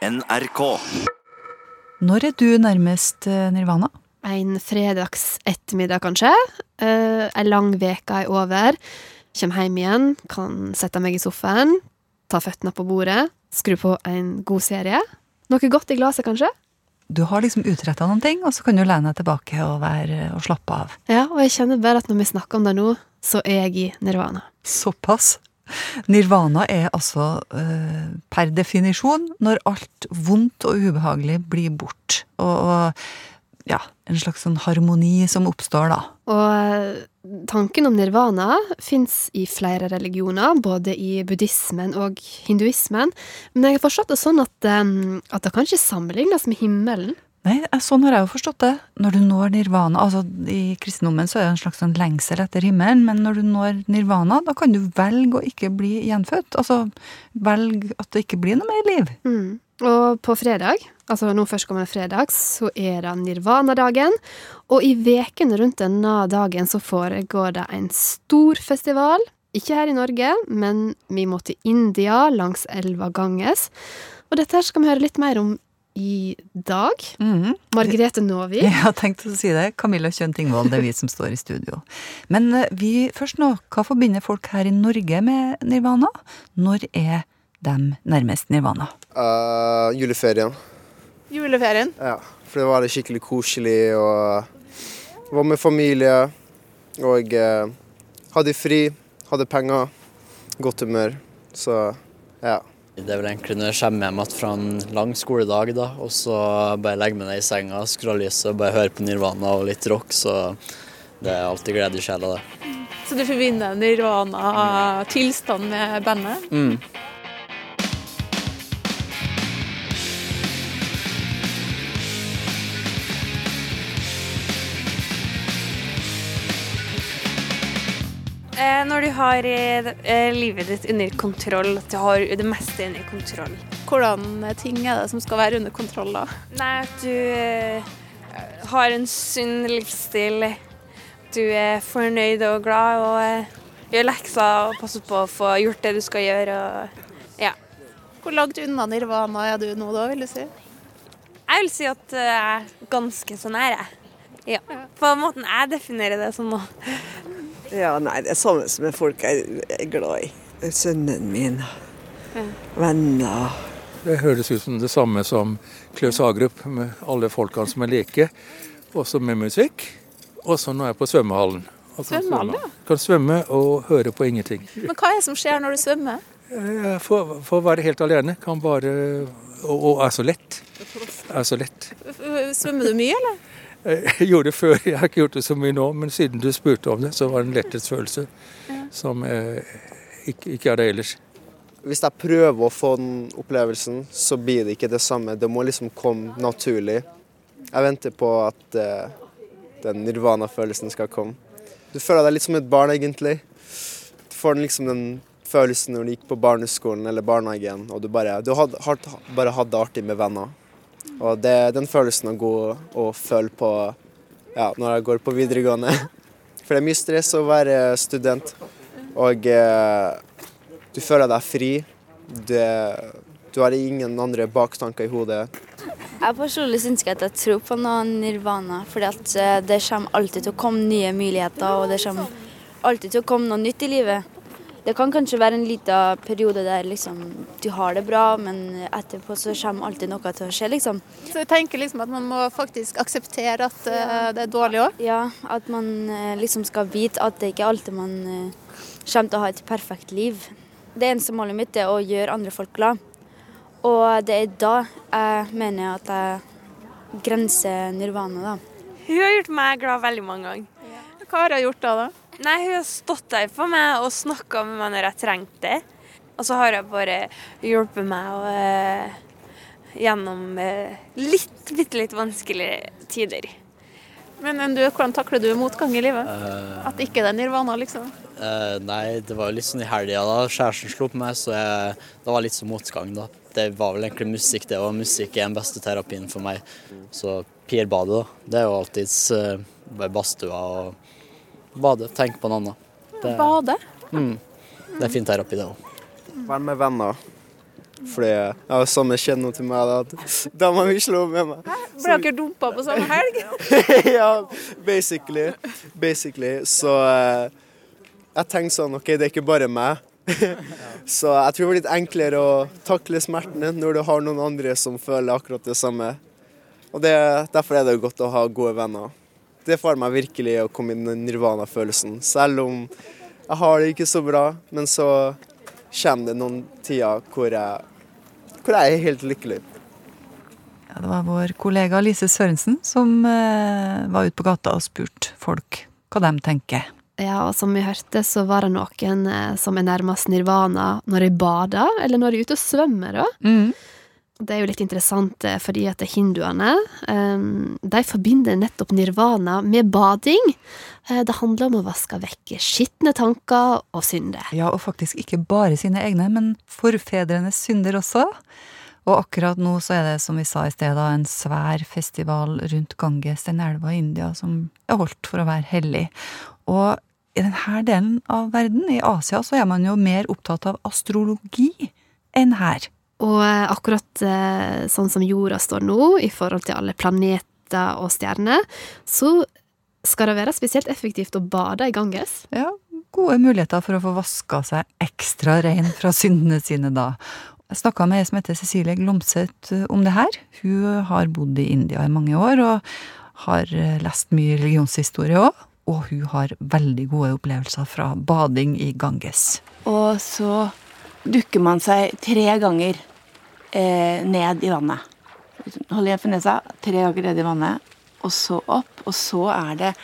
NRK. Når er du nærmest eh, nirvana? En fredags ettermiddag, kanskje. Uh, ei lang veke er over. Kjem hjem igjen, kan sette meg i sofaen, ta føttene på bordet, skru på en god serie. Noe godt i glasset, kanskje? Du har liksom utretta noen ting, og så kan du lene deg tilbake og, være, og slappe av. Ja, og jeg kjenner bare at når vi snakker om det nå, så er jeg i nirvana. Såpass. Nirvana er altså eh, per definisjon når alt vondt og ubehagelig blir bort. Og, og ja, en slags sånn harmoni som oppstår da. Og eh, tanken om nirvana fins i flere religioner, både i buddhismen og hinduismen. Men jeg har forstått det sånn at, um, at det kan ikke sammenlignes med himmelen. Nei, sånn har jeg jo forstått det. Når du når nirvana altså I kristendommen så er det en slags sånn lengsel etter himmelen, men når du når nirvana, da kan du velge å ikke bli gjenfødt. Altså velge at det ikke blir noe mer liv. Mm. Og på fredag, altså nå førstkommende fredag, så er det nirvanadagen. Og i vekene rundt denne dagen så foregår det en stor festival. Ikke her i Norge, men vi må til India, langs elva Ganges. Og dette her skal vi høre litt mer om i dag. Mhm. Margrethe Nåvik. Jeg har tenkt å si det. Camilla Kjønn Tingvold, det er vi som står i studio. Men eh, vi først nå, hva forbinder folk her i Norge med nirvana? Når er dem nærmest nirvana? Uh, juleferien. Juleferien. Ja, for det var det skikkelig koselig og var med familie. Og uh, hadde fri, hadde penger, godt humør. Så ja. Det er vel egentlig når jeg kommer hjem igjen fra en lang skoledag, da, og så bare legger meg ned i senga, skrur av lyset og bare hører på Nirvana og litt rock, så det er alltid glede i sjela, det. Så du forbinder Nirvana-tilstand med bandet? Mm. Eh, når du har eh, livet ditt under kontroll, at du har det meste under kontroll. Hvordan ting er det som skal være under kontroll da? Nei, at du eh, har en sunn livsstil. Du er fornøyd og glad og eh, gjør lekser og passer på å få gjort det du skal gjøre. Og, ja. Hvor langt unna nirvana er du nå da, vil du si? Jeg vil si at eh, jeg er ganske så nære. Ja. På måten jeg definerer det som nå. Ja, nei, det er sammen med folk jeg er glad i. Sønnen min, venner. Det høres ut som det samme som Klaus Hagerup, med alle folkene som er like, også med musikk. Og så nå er jeg på svømmehallen. Altså, Svømmehallen, ja. Kan svømme og høre på ingenting. Men hva er det som skjer når du svømmer? Jeg får, får være helt alene. Kan bare Og, og er så lett. Er så lett. Svømmer du mye, eller? Jeg gjorde det før, jeg har ikke gjort det så mye nå, men siden du spurte om det, så var det en letthetsfølelse som eh, ikke, ikke er det ellers. Hvis jeg prøver å få den opplevelsen, så blir det ikke det samme. Det må liksom komme naturlig. Jeg venter på at eh, den nirvana-følelsen skal komme. Du føler deg litt som et barn, egentlig. Du får den liksom den følelsen når du gikk på barneskolen eller barnehagen, og du bare, du had, had, bare hadde det artig med venner. Og det, den følelsen er god å føle på ja, når jeg går på videregående. For det er mye stress å være student, og eh, du føler deg fri. Det, du har ingen andre baktanker i hodet. Jeg personlig syns ikke at jeg tror på noe nirvana, fordi eh, det kommer alltid til å komme nye muligheter, og det kommer alltid til å komme noe nytt i livet. Det kan kanskje være en liten periode der liksom, du har det bra, men etterpå så kommer alltid noe til å skje, liksom. Så jeg tenker liksom at man må faktisk akseptere at uh, det er dårlig òg? Ja, at man uh, liksom skal vite at det ikke alltid man uh, kommer til å ha et perfekt liv. Det eneste målet mitt er å gjøre andre folk glad. Og det er da jeg mener at jeg grenser nirvana, da. Hun har gjort meg glad veldig mange ganger. Hva har hun gjort da, da? Nei, hun har stått der for meg og snakka med meg når jeg trengte det. Og så har hun bare hjulpet meg og, eh, gjennom eh, litt, bitte litt vanskelige tider. Men, men du, hvordan takler du motgang i livet? Uh, At ikke det er nirvana, liksom? Uh, nei, det var jo litt sånn i helga da kjæresten slo på meg, så jeg, det var litt sånn motgang, da. Det var vel egentlig musikk, det. òg. musikk er den beste terapien for meg. Så Pierbadet, da. Det er jo alltids uh, badstua og bade. Tenk på noe annet. Det, Bade? mm, det er fin terapi, det òg. Vær med venner. Fordi jeg har samme kjenner til meg, da, at har mi slår med meg. Ble dere dumpa på samme helg? ja, basically. Basically. Så eh, jeg tenkte sånn OK, det er ikke bare meg. så jeg tror det var litt enklere å takle smertene når du har noen andre som føler akkurat det samme. Og det, derfor er det godt å ha gode venner. Det får meg virkelig å komme inn i nirvana-følelsen. Selv om jeg har det ikke så bra, men så kommer det noen tider hvor jeg hvor jeg er helt lykkelig. Ja, det var vår kollega Lise Sørensen som eh, var ute på gata og spurte folk hva de tenker. Ja, og som vi hørte, så var det noen eh, som er nærmest nirvana når de bader, eller når de er ute og svømmer, da. Mm. Det er jo litt interessant, eh, fordi at hinduene eh, de forbinder nettopp nirvana med bading. Eh, Det handler om å vaske vekk skitne tanker og synder. Ja, og faktisk ikke bare sine egne, men forfedrenes synder også. Og akkurat nå så er det, som vi sa i sted, en svær festival rundt Ganges, den elva i India, som er holdt for å være hellig. Og i denne delen av verden, i Asia, så er man jo mer opptatt av astrologi enn her. Og eh, akkurat eh, sånn som jorda står nå, i forhold til alle planeter og stjerner, så skal det være spesielt effektivt å bade i Ganges. Ja, gode muligheter for å få vaska seg ekstra rein fra syndene sine da. Jeg snakka med ei som heter Cecilie Glomseth eh, om det her. Hun har bodd i India i mange år og har lest mye religionshistorie òg. Og hun har veldig gode opplevelser fra bading i Ganges. Og så dukker man seg tre ganger eh, ned i vannet. Hold igjen for nesa, tre ganger ned i vannet, og så opp. Og så er det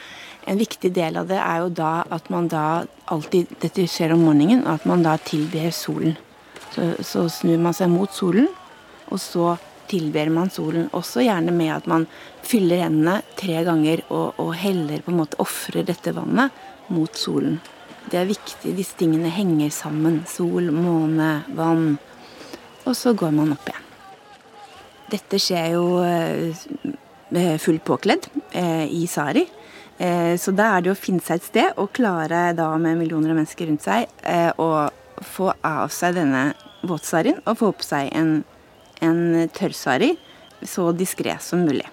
En viktig del av det er jo da at man da alltid Dette skjer om morgenen, at man da tilber solen. Så, så snur man seg mot solen, og så tilber man solen. Også gjerne med at man fyller hendene tre ganger og, og heller på en måte ofrer dette vannet mot solen. Det er viktig. Disse tingene henger sammen. Sol, måne, vann. Og så går man opp igjen. Dette skjer jo eh, fullt påkledd eh, i sari. Eh, så da er det å finne seg et sted og klare da med millioner av mennesker rundt seg eh, å få av seg denne våtsarien og få på seg en, en tørrsari så diskré som mulig.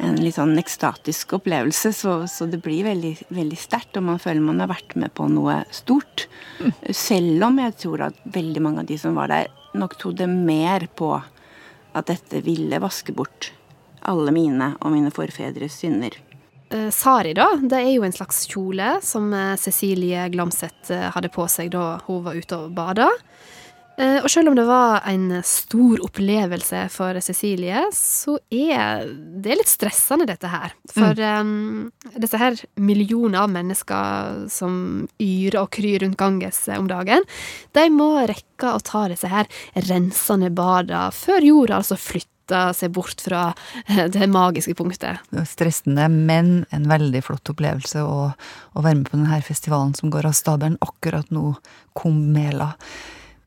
En litt sånn ekstatisk opplevelse, så, så det blir veldig, veldig sterkt. Og man føler man har vært med på noe stort. Selv om jeg tror at veldig mange av de som var der, nok trodde mer på at dette ville vaske bort alle mine og mine forfedres synder. Eh, Sari, da, det er jo en slags kjole som eh, Cecilie Glamseth eh, hadde på seg da hun var ute og bada. Eh, Og selv om det var en stor opplevelse for Cecilie, så er det litt stressende, dette her. For eh, disse her millioner av mennesker som yrer og kryr rundt Ganges eh, om dagen, de må rekke å ta disse her rensende bada før jorda altså flytter seg bort fra eh, det magiske punktet. Det er Stressende, men en veldig flott opplevelse å, å være med på denne festivalen som går av stabelen akkurat nå, Kumbh-mela.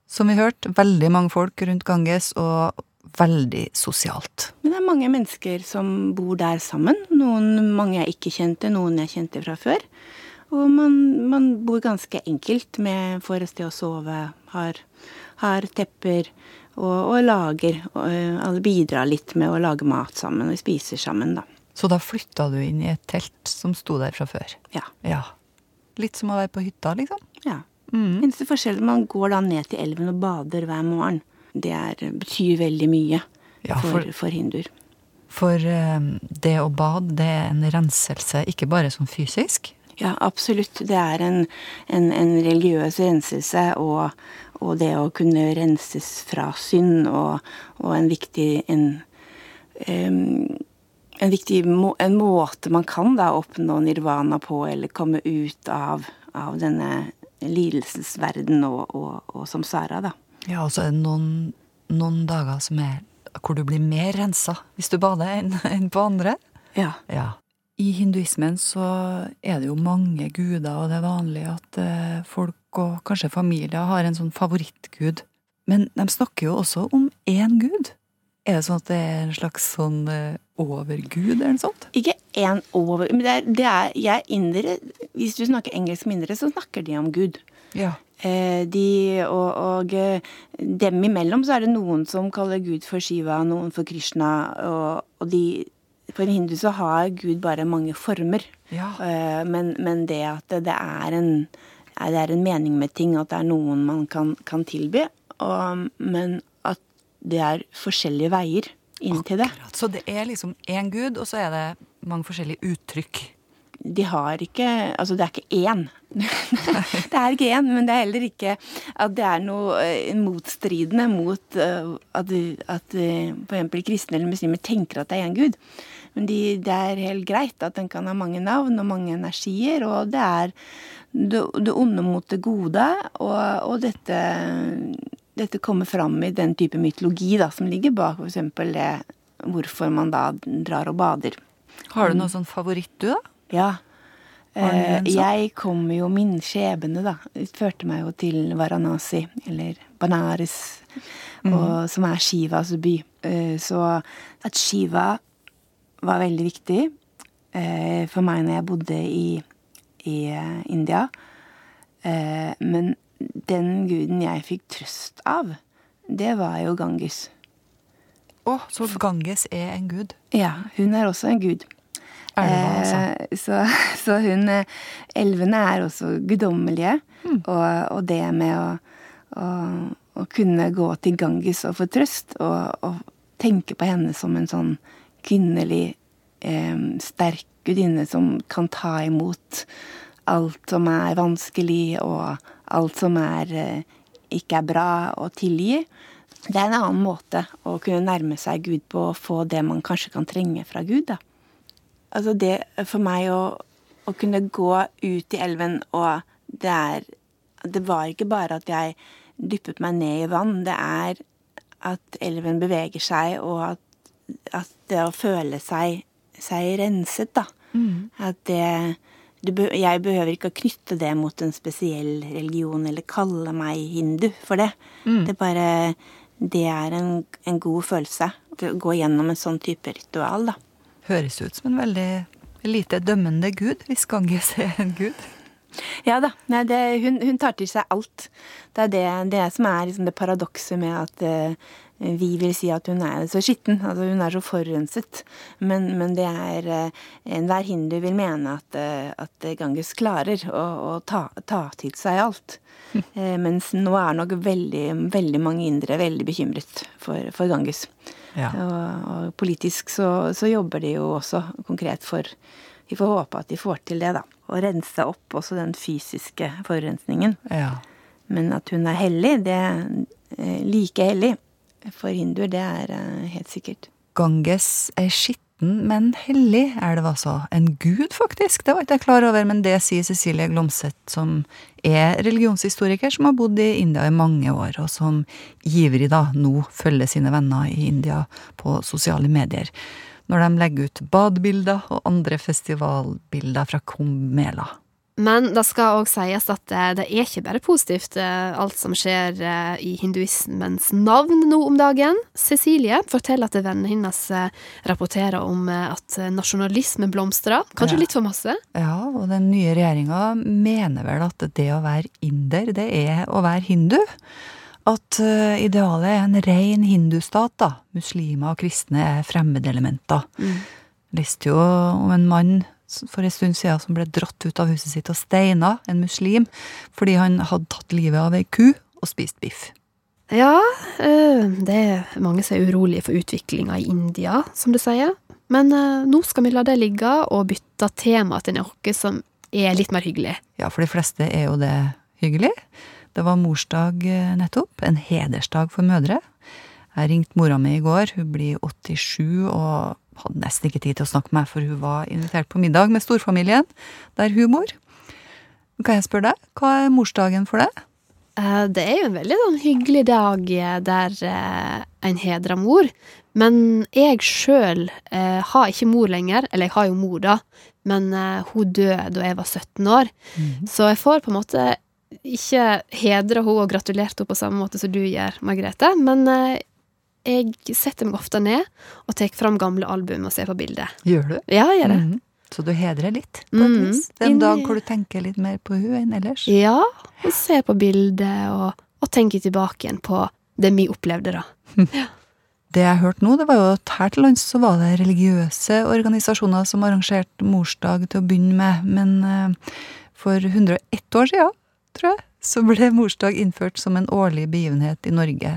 Som vi hørte, veldig mange folk rundt Ganges, og veldig sosialt. Men det er mange mennesker som bor der sammen. Noen mange jeg ikke kjente, noen jeg kjente fra før. Og man, man bor ganske enkelt med får et sted å sove, har, har tepper og, og lager. Og øh, alle bidrar litt med å lage mat sammen, og vi spiser sammen, da. Så da flytta du inn i et telt som sto der fra før? Ja. Ja. Litt som å være på hytta, liksom? ja. Mm. Eneste forskjell at man går da ned til elven og bader hver morgen. Det er, betyr veldig mye Ja, for, for- for hinduer. For eh, det å bade, det er en renselse, ikke bare som fysisk. Ja, absolutt. Det er en, en, en religiøs renselse, og, og det å kunne renses fra synd, og, og en viktig en, um, en viktig må, en måte man kan da oppnå nirvana på, eller komme ut av, av denne lidelsesverden og, og, og samsara, da. Ja, og så er det noen, noen dager som er hvor du blir mer rensa hvis du bader enn en på andre. Ja. Ja. I hinduismen så er det jo mange guder, og det er vanlig at eh, folk og kanskje familier har en sånn favorittgud. Men de snakker jo også om én gud. Er det sånn at det er en slags sånn eh, overgud eller noe sånt? Ikke én over Men det er, det er jeg indere Hvis du snakker engelsk med indere, så snakker de om Gud. Ja. Eh, de, og, og eh, dem imellom så er det noen som kaller Gud for Shiva, noen for Krishna. Og, og de, for en hindu så har Gud bare mange former. Ja. Men, men det at det er en, det er en mening med ting, at det er noen man kan, kan tilby, og, men det er forskjellige veier inn til det. Så det er liksom én gud, og så er det mange forskjellige uttrykk. de har ikke Altså, det er ikke én. det er ikke én, men det er heller ikke at det er noe eh, motstridende mot eh, at, at f.eks. eksempel kristne eller muslimer tenker at det er én gud. Men de, det er helt greit at den kan ha mange navn og mange energier, og det er det, det onde mot det gode, og, og dette, dette kommer fram i den type mytologi da, som ligger bak f.eks. det hvorfor man da drar og bader. Har du noe sånn favoritt, du, da? Ja. Eh, sånn? jeg kommer jo min skjebne, da. Førte meg jo til Varanasi, eller Banares, og, som er Shivas by. Eh, så at Shiva var veldig viktig eh, for meg når jeg bodde i, i eh, India. Eh, men den guden jeg fikk trøst av, det var jo Ganges. Å, så Ganges er en gud? Ja, hun er også en gud. Elva, altså. Eh, så, så hun eh, Elvene er også guddommelige. Og, og det med å, å, å kunne gå til Ganges og få trøst, og, og tenke på henne som en sånn kvinnelig, eh, sterk gudinne som kan ta imot alt som er vanskelig, og alt som er, eh, ikke er bra, og tilgi. Det er en annen måte å kunne nærme seg Gud på, og få det man kanskje kan trenge fra Gud. da. Altså det for meg å, å kunne gå ut i elven, og det er Det var ikke bare at jeg dyppet meg ned i vann, det er at elven beveger seg, og at, at det å føle seg, seg renset, da. At det be- Jeg behøver ikke å knytte det mot en spesiell religion, eller kalle meg hindu for det. Det er bare Det er en, en god følelse. Å gå gjennom en sånn type ritual, da. Høres ut som en veldig lite dømmende gud, hvis Ganges er en gud. Ja da. Nei, det, hun, hun tar til seg alt. Det er det, det som er liksom det paradokset med at eh, vi vil si at hun er så skitten. Altså hun er så forurenset. Men, men det er eh, Enhver hindu vil mene at, eh, at Ganges klarer å, å ta, ta til seg alt. Mm. mens nå er nok veldig, veldig mange indere veldig bekymret for, for Ganges. Ja. Og, og politisk så, så jobber de jo også konkret for Vi får håpe at de får til det, da. Å rense opp også den fysiske forurensningen. Ja. Men at hun er hellig, det er like hellig for hinduer, det er eh, helt sikkert. Ganges er skitten, men hellig er det altså. En gud, faktisk. Det var ikke jeg klar over, men det sier Cecilie Glomseth, som er religionshistoriker, som har bodd i India i mange år, og som ivrig da nå følger sine venner i India på sosiale medier. Når de legger ut badebilder og andre festivalbilder fra Kumbh Mela. Men det skal òg sies at eh, det er ikke bare positivt, eh, alt som skjer eh, i hinduismens navn nå om dagen. Cecilie forteller at vennene hennes rapporterer om at nasjonalisme blomstrer. Kanskje Ja. litt for masse? Ja, og den nye regjeringa mener vel at det å være inder, det er å være hindu. At idealet er en ren hindustat, da. Muslimer og kristne er fremmedelementer. Leste jo om en mann for en stund siden som ble dratt ut av huset sitt og steina, en muslim, fordi han hadde tatt livet av ei ku og spist biff. Ja, eh, det er mange som er urolige for utviklinga i India, som du sier. Men eh, nå skal vi la det ligge og bytte tema til noe som er litt mer hyggelig. Ja, for de fleste er jo det hyggelig. Det var morsdag eh, nettopp, en hedersdag for mødre. Jeg ringte mora mi i går, hun blir 87 og hadde nesten ikke tid til å snakke med meg, for hun var invitert på middag med storfamilien, der hun bor. Kan jeg spørre deg, hva er morsdagen for deg? Eh, Det er jo en veldig sånn hyggelig dag eh, der eh, en hedrer mor. Men jeg sjøl eh, har ikke mor lenger. Eller jeg har jo mor, da, men eh, hun døde da jeg var 17 år. Så jeg får på en måte ikke hedra henne og gratulert henne på samme måte som du gjør, Margrethe. Men eh, jeg setter meg ofte ned og tar fram gamle album og ser på bildet. Gjør du? Ja, jeg gjør det. Mhm. Så du hedrer litt, på et Mm. vis. En dag hvor du tenker litt mer på hun enn ellers. Ja, og ser på bildet og, og tenker tilbake igjen på det vi opplevde, da. Det jeg hørte nå, det var jo at her til lands så var det religiøse organisasjoner som arrangerte morsdag til å begynne med, men eh, for 101 år siden, tror jeg, så ble morsdag innført som en årlig begivenhet i Norge.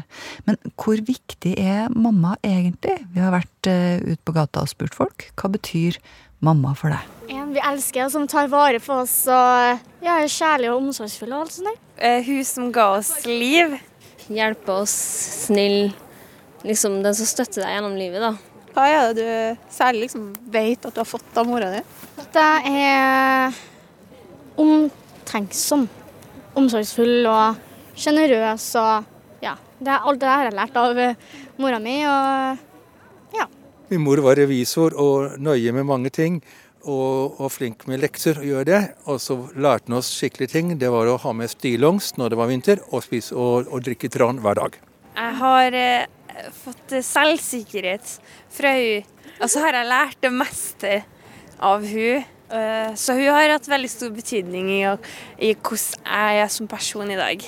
Men hvor viktig er mamma egentlig? Vi har vært uh, ute på gata og spurt folk. Hva betyr mamma for deg? En vi elsker, som tar vare på oss og ja, er kjærlig og omsorgsfull og alt sånt. Eh, hun som ga oss liv. Hjelpe oss, snill. Liksom den som støtter deg gjennom livet, da. Hva er det du særlig liksom vet at du har fått av mora di? At jeg er omtenksom, omsorgsfull og sjenerøs og ja. Det er alt det har jeg har lært av eh, mora mi. og Min mor var revisor og nøye med mange ting, og, og flink med lekser å gjøre det. Og så lærte han oss skikkelige ting. Det var å ha med stillongs når det var vinter, og, spise, og, og drikke tran hver dag. Jeg har eh, fått eh, selvsikkerhet fra hun. Og så har jeg lært det meste av hun. Eh, så hun har hatt veldig stor betydning i, i hvordan jeg er som person i dag.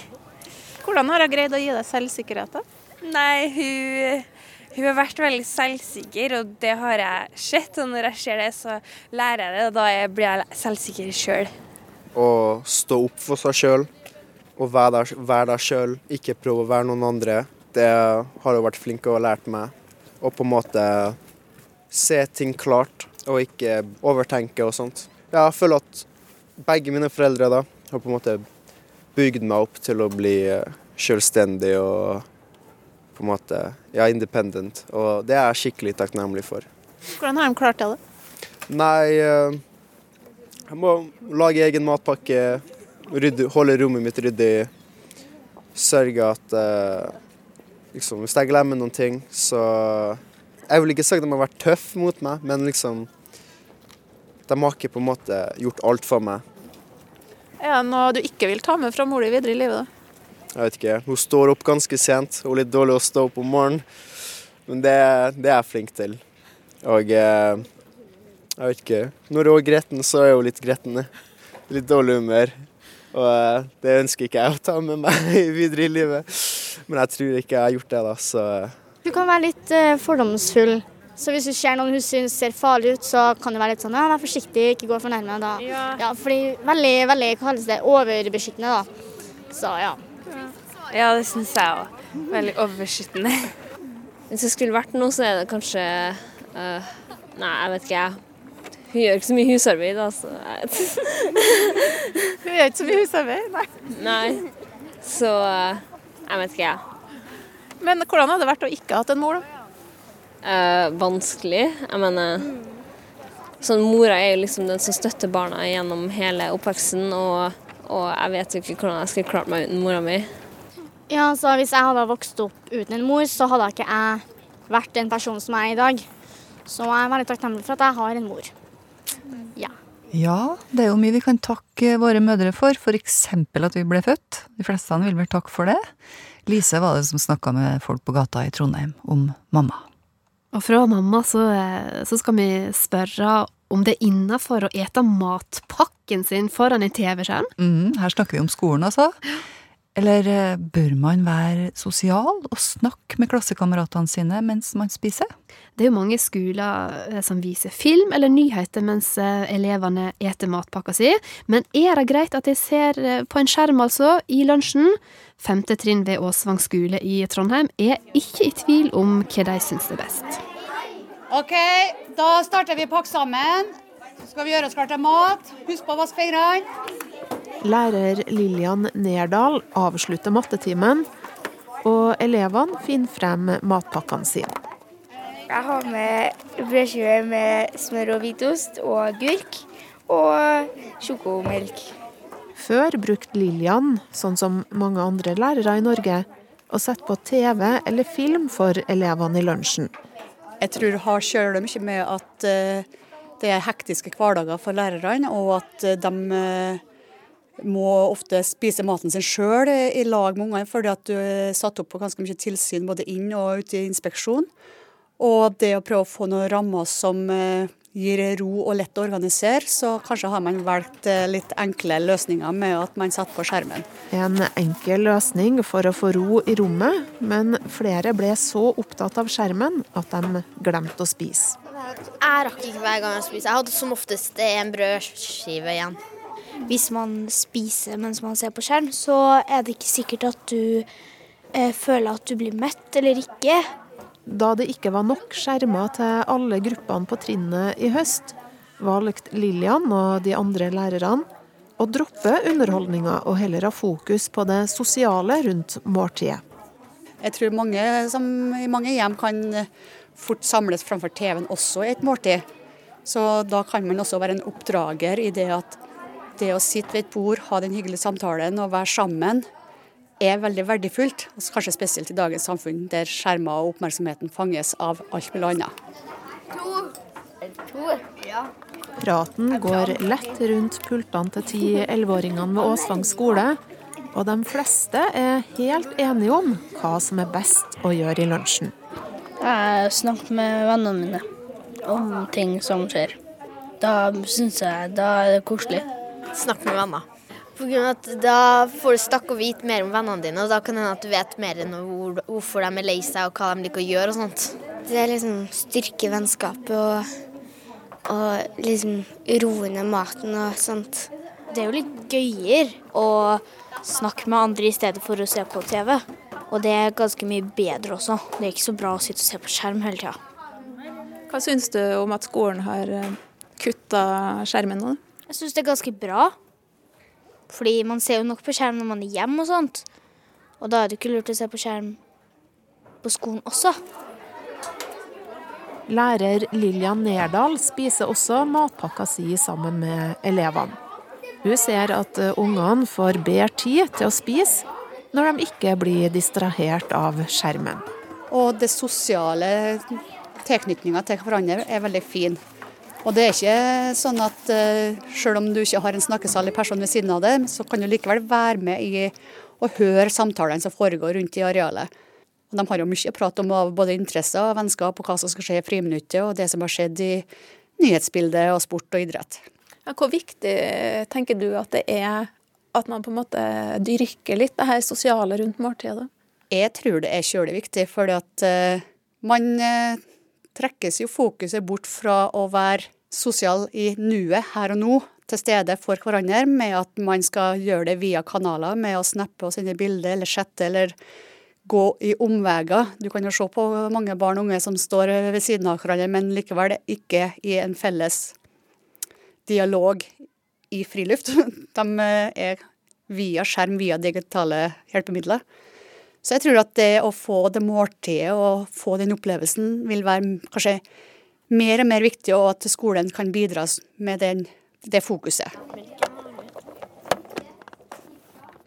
Hvordan har hun greid å gi deg selvsikkerhet? da? Nei, hun, hun har vært veldig selvsikker, og det har jeg sett. Og når jeg ser det, så lærer jeg det, og da blir jeg selvsikker sjøl. Å stå opp for seg sjøl og være være sjøl, ikke prøve å være noen andre. Det har hun vært flink til å ha lært meg. Og på en måte se ting klart, og ikke overtenke og sånt. Jeg føler at begge mine foreldre da har på en måte bygd meg opp til å bli eh, selvstendig og på en måte ja, independent. Og det er jeg skikkelig takknemlig for. Hvordan har de klart det? Nei, eh, jeg må lage egen matpakke, rydde, holde rommet mitt ryddig. Sørge at eh, liksom, Hvis jeg glemmer noen ting, så Jeg vil ikke si at de har vært tøffe mot meg, men liksom De har ikke på en måte gjort alt for meg. Er det noe du ikke vil ta med fra mor di videre i livet? da? Jeg vet ikke, Hun står opp ganske sent. Hun er litt dårlig å stå opp om morgenen, men det, det er jeg flink til. Og eh, jeg vet ikke Når hun er gretten, så er hun litt gretten. Litt dårlig humør. Og eh, det ønsker ikke jeg å ta med meg videre i livet. Men jeg tror ikke jeg har gjort det, da, så Hun kan være litt eh, fordomsfull. Så hvis du ser noen hun syns ser farlig ut, så kan du være litt sånn ja, vær forsiktig, ikke gå for nærme. Da. Ja. fordi veldig, veldig, hva kalles det, overbeskyttende, da. Så ja. Ja, det syns jeg òg. Veldig overbeskyttende. Hvis det skulle vært noe, så er det kanskje uh, Nei, jeg vet ikke, jeg. Hun gjør ikke så mye husarbeid, da, så jeg Hun gjør ikke så mye husarbeid, nei. Nei. Så eh, jeg vet ikke, jeg. Men hvordan hadde det vært å ikke ha hatt en mor, da? Eh, vanskelig. Jeg mener sånn, Mora er jo liksom den som støtter barna gjennom hele oppveksten, og, og jeg vet jo ikke hvordan jeg skulle klart meg uten mora mi. ja, så hvis jeg hadde vokst opp uten en mor, så hadde ikke jeg vært den personen som jeg er i dag. Så jeg er veldig takknemlig for at jeg har en mor. Ja. Ja, det er jo mye vi kan takke våre mødre for, f.eks. at vi ble født. De fleste vil vel takke for det. Lise var det som snakka med folk på gata i Trondheim om mamma. Og fra mamma så, eh, så skal vi spørre om det er innafor å ete matpakken sin foran en TV-skjerm. Mm, her snakker vi om skolen, altså. Eller eh, bør man være sosial og snakke med klassekameratene sine mens man spiser? Det er jo mange skoler eh, som viser film eller nyheter mens elevene eter matpakka si, men er det greit at de ser på en skjerm, altså, i lunsjen? Femte trinn ved Åsvang skole i Trondheim er ikke i tvil om hva de syns er best. OK, da starter vi pakke sammen. Så skal vi gjøre oss klar til mat. Husk på å vaske fingrene. Lærer Lillian Nerdal avslutter mattetimen, og elevene finner frem matpakkene sine. Jeg har med brødskive med smør og hvitost og agurk og sjokomelk. Før brukte Lillian, sånn som mange andre lærere i Norge, å sette på TV eller film for elevene i lunsjen. Jeg tror det har sjøl mye med at eh, det er hektiske hverdager for lærerne, og at eh, de eh, må ofte spise maten sin sjøl i lag med ungene, fordi at du er satt opp på ganske mye tilsyn både inn og ute i inspeksjon. Og det å prøve å få noen rammer som gir ro og lett å organisere, så kanskje har man valgt eh, litt enkle løsninger med at man setter på skjermen. En enkel løsning for å få ro i rommet, men flere ble så opptatt av skjermen at de glemte å spise. Jeg rakk ikke hver gang jeg spiser. Jeg hadde som oftest en brødskive igjen. Hvis man spiser mens man ser på skjerm, så er det ikke sikkert at du eh, føler at du blir mett eller ikke. Da det ikke var nok skjermer til alle gruppene på trinnet i høst, valgte Lillian og de andre lærerne å droppe underholdninga og heller ha fokus på det sosiale rundt måltidet. Jeg tror mange som i mange hjem kan fort samles framfor TV-en også i et måltid. Så da kan man også være en oppdrager i det at det å sitte ved et bord, ha den hyggelige samtalen og være sammen, er veldig verdifullt. Og kanskje spesielt i dagens samfunn, der skjermer og oppmerksomheten fanges av alt mulig annet. Praten går lett rundt pultene til ti-elleveåringene ved Åsvang skole, og de fleste er helt enige om hva som er best å gjøre i lunsjen. Jeg snakker med vennene mine om ting som skjer. Da syns jeg da er det koselig. Snakk med venner. Av at Da får du snakke og vite mer om vennene dine, og da kan det hende at du vet mer enn hvor, hvorfor de er lei seg og hva de liker å gjøre og sånt. Det er liksom styrke vennskapet og, og liksom roe ned maten og sånt. Det er jo litt gøyere å snakke med andre i stedet for å se på TV. Og det er ganske mye bedre også. Det er ikke så bra å sitte og se på skjerm hele tida. Hva syns du om at skolen har kutta skjermen nå? Jeg syns det er ganske bra. Fordi man ser jo nok på skjerm når man er hjemme og sånt. Og da er det ikke lurt å se på skjerm på skolen også. Lærer Lillian Nerdal spiser også matpakka si sammen med elevene. Hun ser at eh, ungene får bedre tid til å spise når de ikke blir distrahert av skjermen. Og det sosiale tilknytninga til hverandre er veldig fin. Og det er ikke sånn at uh, selv om du ikke har en snakkesalig person ved siden av deg, så kan du likevel være med i å høre samtalene som foregår rundt i arealet. Og de har jo mye å prate om av både interesser og vennskap og hva som skal skje i friminuttet, og det som har skjedd i nyhetsbildet og sport og idrett. Ja, hvor viktig tenker du at det er at man på en måte dyrker litt det her sosiale rundt måltidet? Jeg tror det er kjølig viktig, fordi at uh, man trekkes jo fokuset bort fra å være sosial i nuet, her og nå, til stede for hverandre, med at man skal gjøre det via kanaler, med å snappe og sende bilder eller chatte eller gå i omveier. Du kan jo se på mange barn og unge som står ved siden av hverandre, men likevel ikke i en felles dialog i friluft. De er via skjerm, via digitale hjelpemidler. Så jeg tror at det å få det måltidet og få den opplevelsen vil være kanskje mer og mer viktig, og at skolen kan bidra med den, det fokuset.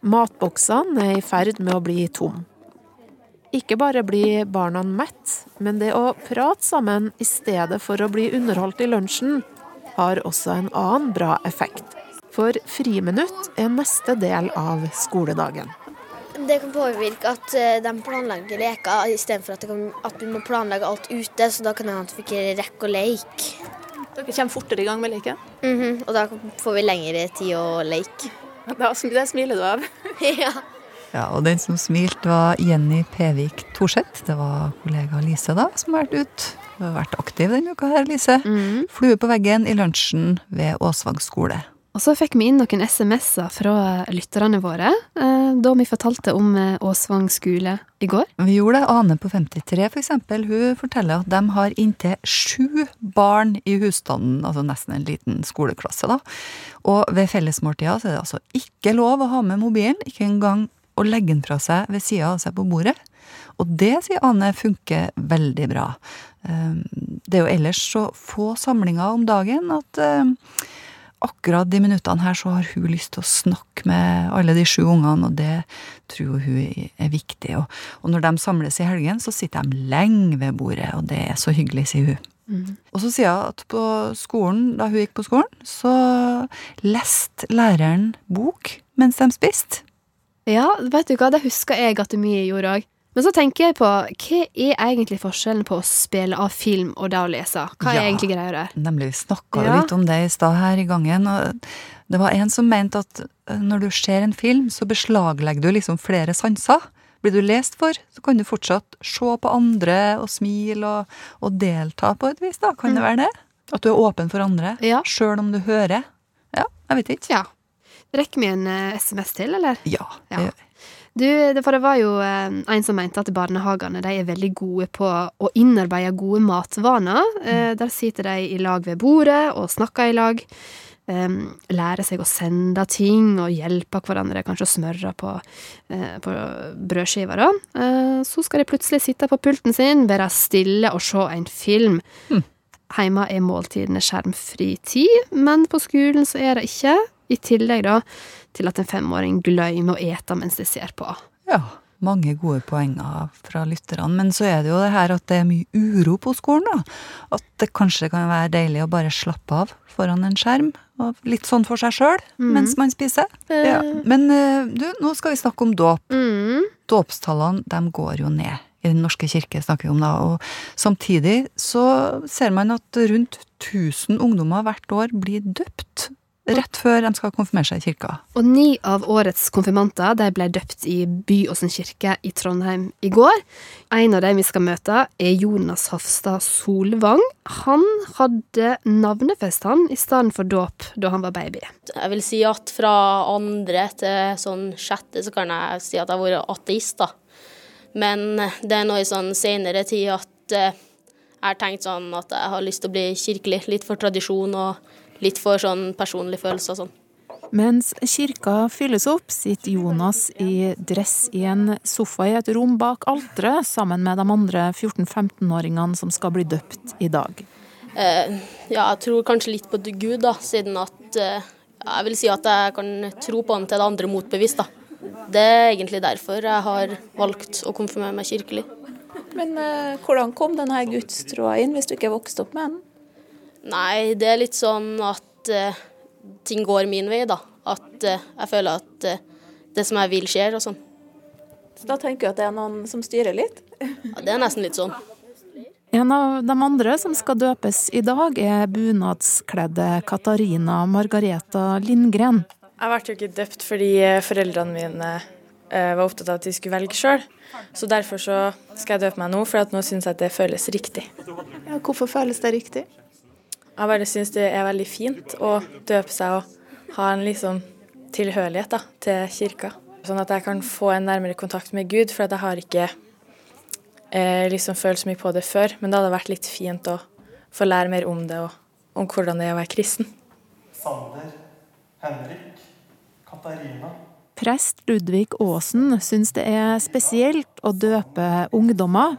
Matboksene er i ferd med å bli tom. Ikke bare blir barna mett, men det å prate sammen i stedet for å bli underholdt i lunsjen, har også en annen bra effekt. For friminutt er neste del av skoledagen. Det kan påvirke at eh, de planlegger leker istedenfor at, at vi må planlegge alt ute. Så da kan det hende at vi ikke rekker å leke. Dere kommer fortere i gang med leken? Mm -hmm, og da får vi lengre tid å leke. Da, det smiler du av. ja. Ja, og den som smilte, var Jenny Pevik Thorseth. Det var kollega Lise da, som har vært ute. Du har vært aktiv denne uka her, Lise. Mm. Flue på veggen i lunsjen ved Åsvang skole. Og så fikk vi inn noen SMS-er fra lytterne våre eh, da vi fortalte om eh, Åsvang skole i går. Vi gjorde det. Ane på 53 for eksempel, hun forteller at de har inntil sju barn i husstanden, altså nesten en liten skoleklasse. da. Og ved fellesmåltida så er det altså ikke lov å ha med mobilen, ikke engang å legge den fra seg ved sida av seg på bordet. Og det, sier Ane, funker veldig bra. Det er jo ellers så få samlinger om dagen at akkurat de minuttene her så har hun lyst til å snakke med alle de sju ungene, og det tror hun er viktig. Og, og når de samles i helgen, så sitter de lenge ved bordet, og det er så hyggelig, sier hun. Mm. Og så sier hun at på skolen, da hun gikk på skolen, så leste læreren bok mens de spiste. Ja, vet du hva, det husker jeg at mye gjorde òg. Men så tenker jeg på, hva er egentlig forskjellen på å spille av film og det å lese? Hva er Ja. egentlig greia der? Nemlig, vi snakka Ja. litt om det i stad her i gangen. og Det var en som mente at eh, når du ser en film, så beslaglegger du liksom flere sanser. Blir du lest for, så kan du fortsatt se på andre og smile og, og delta på et vis, da. Kan det Mm. være det? At du er åpen for andre, Ja. sjøl om du hører. Ja, jeg vet ikke. Ja. Rekker vi en eh, SMS til, eller? Ja. Ja. Du, det, for det var jo eh, en som mente at barnehagene de er veldig gode på å innarbeide gode matvaner. Eh, der sitter de i lag ved bordet og snakker i lag. Um, lærer seg å sende ting og hjelpe hverandre, kanskje å smøre på, eh, på brødskiver. da. Eh, så skal de plutselig sitte på pulten sin, være stille og se en film. Hjemme er måltidene skjermfri tid, men på skolen så er det ikke. I tillegg da til at en femåring glemmer å ete mens de ser på. Ja, mange gode poenger fra lytterne. Men så er det jo det her at det er mye uro på skolen, da. At det kanskje kan være deilig å bare slappe av foran en skjerm. Og litt sånn for seg sjøl mm. mens man spiser. Eh. Ja. Men eh, du, nå skal vi snakke om dåp. Mm. Dåpstallene, de går jo ned. I Den norske kirke snakker vi om da. Og samtidig så ser man at rundt 1000 ungdommer hvert år blir døpt. Rett før de skal konfirmere seg i kirka. Og ni av årets konfirmanter de ble døpt i Byåsen kirke i Trondheim i går. En av dem vi skal møte, er Jonas Hafstad Solvang. Han hadde navnefest han i stedet for dåp da han var baby. Jeg vil si at fra andre til sånn sjette så kan jeg si at jeg har vært ateist, da. Men det er nå i sånn senere tid at eh, jeg har tenkt sånn at jeg har lyst til å bli kirkelig. Litt for tradisjon og litt for sånn personlig følelse og sånn. Mens kirka fylles opp, sitter Jonas i dress i en sofa i et rom bak alteret, sammen med de andre 14-15-åringene som skal bli døpt i dag. Eh, ja, jeg tror kanskje litt på Gud, da, siden at eh, Jeg vil si at jeg kan tro på han til det andre motbevist, da. Det er egentlig derfor jeg har valgt å konfirmere meg kirkelig. Men eh, hvordan kom denne gudstroa inn, hvis du ikke vokste opp med den? Nei, det er litt sånn at uh, ting går min vei, da. At uh, jeg føler at uh, det som jeg vil, skjer og sånn. Så da tenker du at det er noen som styrer litt? Ja, det er nesten litt sånn. En av de andre som skal døpes i dag, er bunadskledde Katarina Margareta Lindgren. Jeg ble jo ikke døpt fordi foreldrene mine eh, var opptatt av at de skulle velge sjøl. Så derfor så skal jeg døpe meg nå, for at nå syns jeg at det føles riktig. Ja, hvorfor føles det riktig? Jeg bare syns det er veldig fint å døpe seg og ha en liksom tilhørighet da, til kirka. Sånn at jeg kan få en nærmere kontakt med Gud, for at jeg har ikke eh, liksom følt så mye på det før. Men det hadde vært litt fint å få lære mer om det, og om hvordan det er å være kristen. Sander, Henrik, Katarina. Prest Ludvig Aasen syns det er spesielt å døpe ungdommer,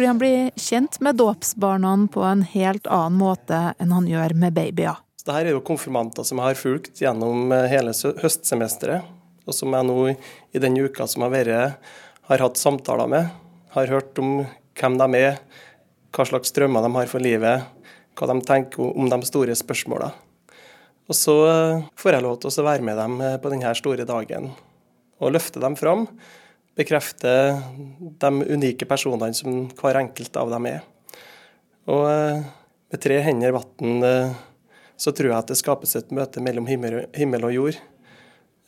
fordi han blir kjent med dåpsbarna på en helt annen måte enn han gjør med babyer. Så Dette er jo konfirmanter som jeg har fulgt gjennom eh, hele høstsemesteret, og som jeg nå i den uka som har vært, har hatt samtaler med. Har hørt om hvem de er, hva slags drømmer de har for livet, hva de tenker om de store spørsmåla. Og så eh, får jeg lov til å være med dem eh, på denne store dagen og løfte dem fram. Bekrefte de unike personene som hver enkelt av dem er. Og eh, med tre hender vann eh, så tror jeg at det skapes et møte mellom himmel himmel og jord.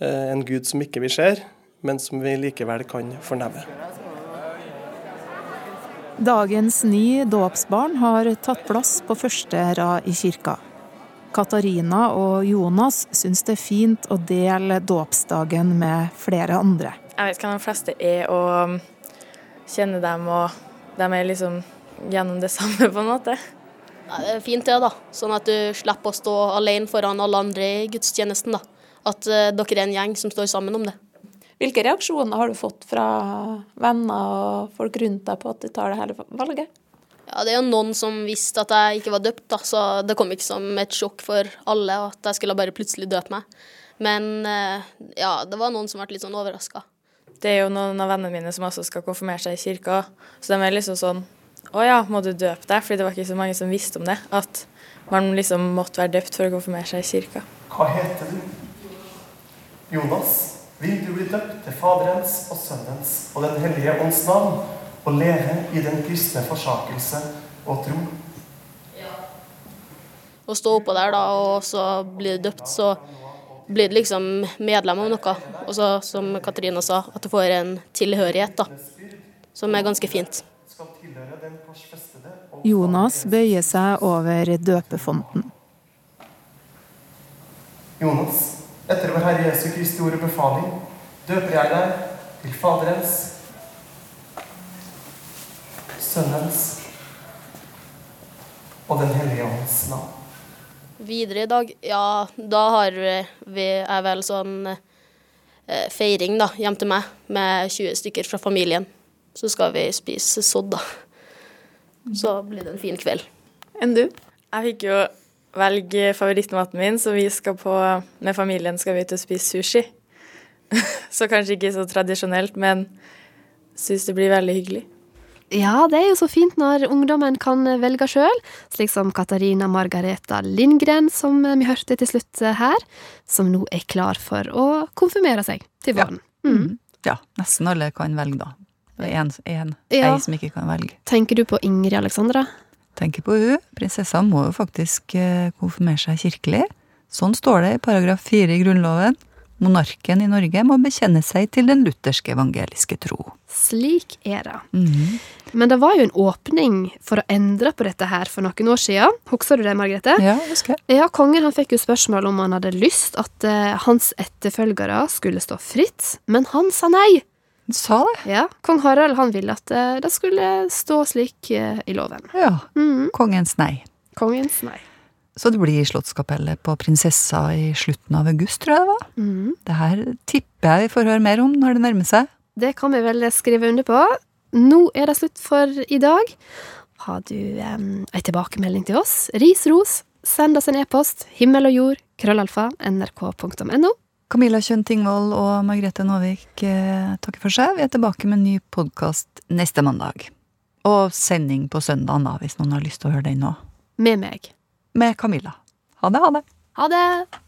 Eh, En Gud som ikke vi ser, men som vi likevel kan fornemme. Dagens ni dåpsbarn har tatt plass på første rad i kirka. Katarina og Jonas syns det er fint å dele dåpsdagen med flere andre. Jeg vet hva de fleste er, og kjenner dem, og de er liksom gjennom det samme, på en måte. Ja, det er fint det, da. Sånn at du slipper å stå alene foran alle andre i gudstjenesten. da. At uh, dere er en gjeng som står sammen om det. Hvilke reaksjoner har du fått fra venner og folk rundt deg på at du tar det hele valget? Ja, Det er jo noen som visste at jeg ikke var døpt, da, så det kom ikke som et sjokk for alle at jeg skulle bare plutselig døpe meg. Men eh, ja, det var noen som ble litt sånn overraska. Det er jo noen av vennene mine som også skal konfirmere seg i kirka, så de er liksom sånn Å ja, må du døpe deg? Fordi det var ikke så mange som visste om det. At man liksom måtte være døpt for å konfirmere seg i kirka. Hva heter du? Jonas? vil du bli døpt til Faderens og Sønnens og Den hellige ånds navn, og leve i den kristne forsakelse og tro. Ja. Å stå oppå der da, og så bli døpt, så blir du liksom medlem av noe. Og så, som Katarina sa, at du får en tilhørighet, da. Som er ganske fint. Jonas bøyer seg over døpefonten. Jonas, etter vår Herre Jesu Kristi ord og befaling, døper jeg deg til Faderens, Sønnens og Den hellige ånds navn. Videre i dag, ja, da har vi er vel sånn eh, feiring da, hjem til meg med 20 stykker fra familien. Så skal vi spise sodd, da. Så blir det en fin kveld. Enn du? Jeg fikk jo velge favorittmaten min, så vi skal på Med familien skal vi ut og spise sushi. så kanskje ikke så tradisjonelt, men syns det blir veldig hyggelig. Ja, det er jo så fint når ungdommen kan velge sjøl, slik som Katarina Margareta Lindgren, som vi hørte til slutt her, som nå er klar for å konfirmere seg til våren. Mm. Ja, nesten alle kan velge, da. Det er en, en, Ja. som ikke kan velge. Tenker du på Ingrid Alexandra? Tenker på hun. Prinsessa må jo faktisk eh, konfirmere seg kirkelig. Sånn står det i paragraf fire i Grunnloven. Monarken i Norge må bekjenne seg til den lutherske evangeliske tro. Slik er det. Mhm. Men det var jo en åpning for å endre på dette her for noen år siden. Husker du det, Margrethe? Ja, husker jeg. Ja, Kongen han fikk jo spørsmål om han hadde lyst at uh, hans etterfølgere skulle stå fritt, men han sa nei. Sa det? Ja, Kong Harald han ville at uh, det skulle stå slik uh, i loven. Ja. Kongens nei. Kongens nei. Så det blir Slottskapellet på Prinsessa i slutten av august, tror jeg det var. Mhm. Det her tipper jeg vi får høre mer om når det nærmer seg. Det kan vi vel skrive under på. Nå er det slutt for i dag. Har du um, ei tilbakemelding til oss? Ris, ros. Send oss en e-post. Himmel og jord. Krøllalfa. nrk.no. Camilla Kjønn Tingvold og Margrethe Nåvik eh, takker for seg. Vi er tilbake med en ny podkast neste mandag. Og sending på søndagen, da, hvis noen har lyst til å høre den nå. Med meg. Med Camilla. Ha det, ha det. Ha det!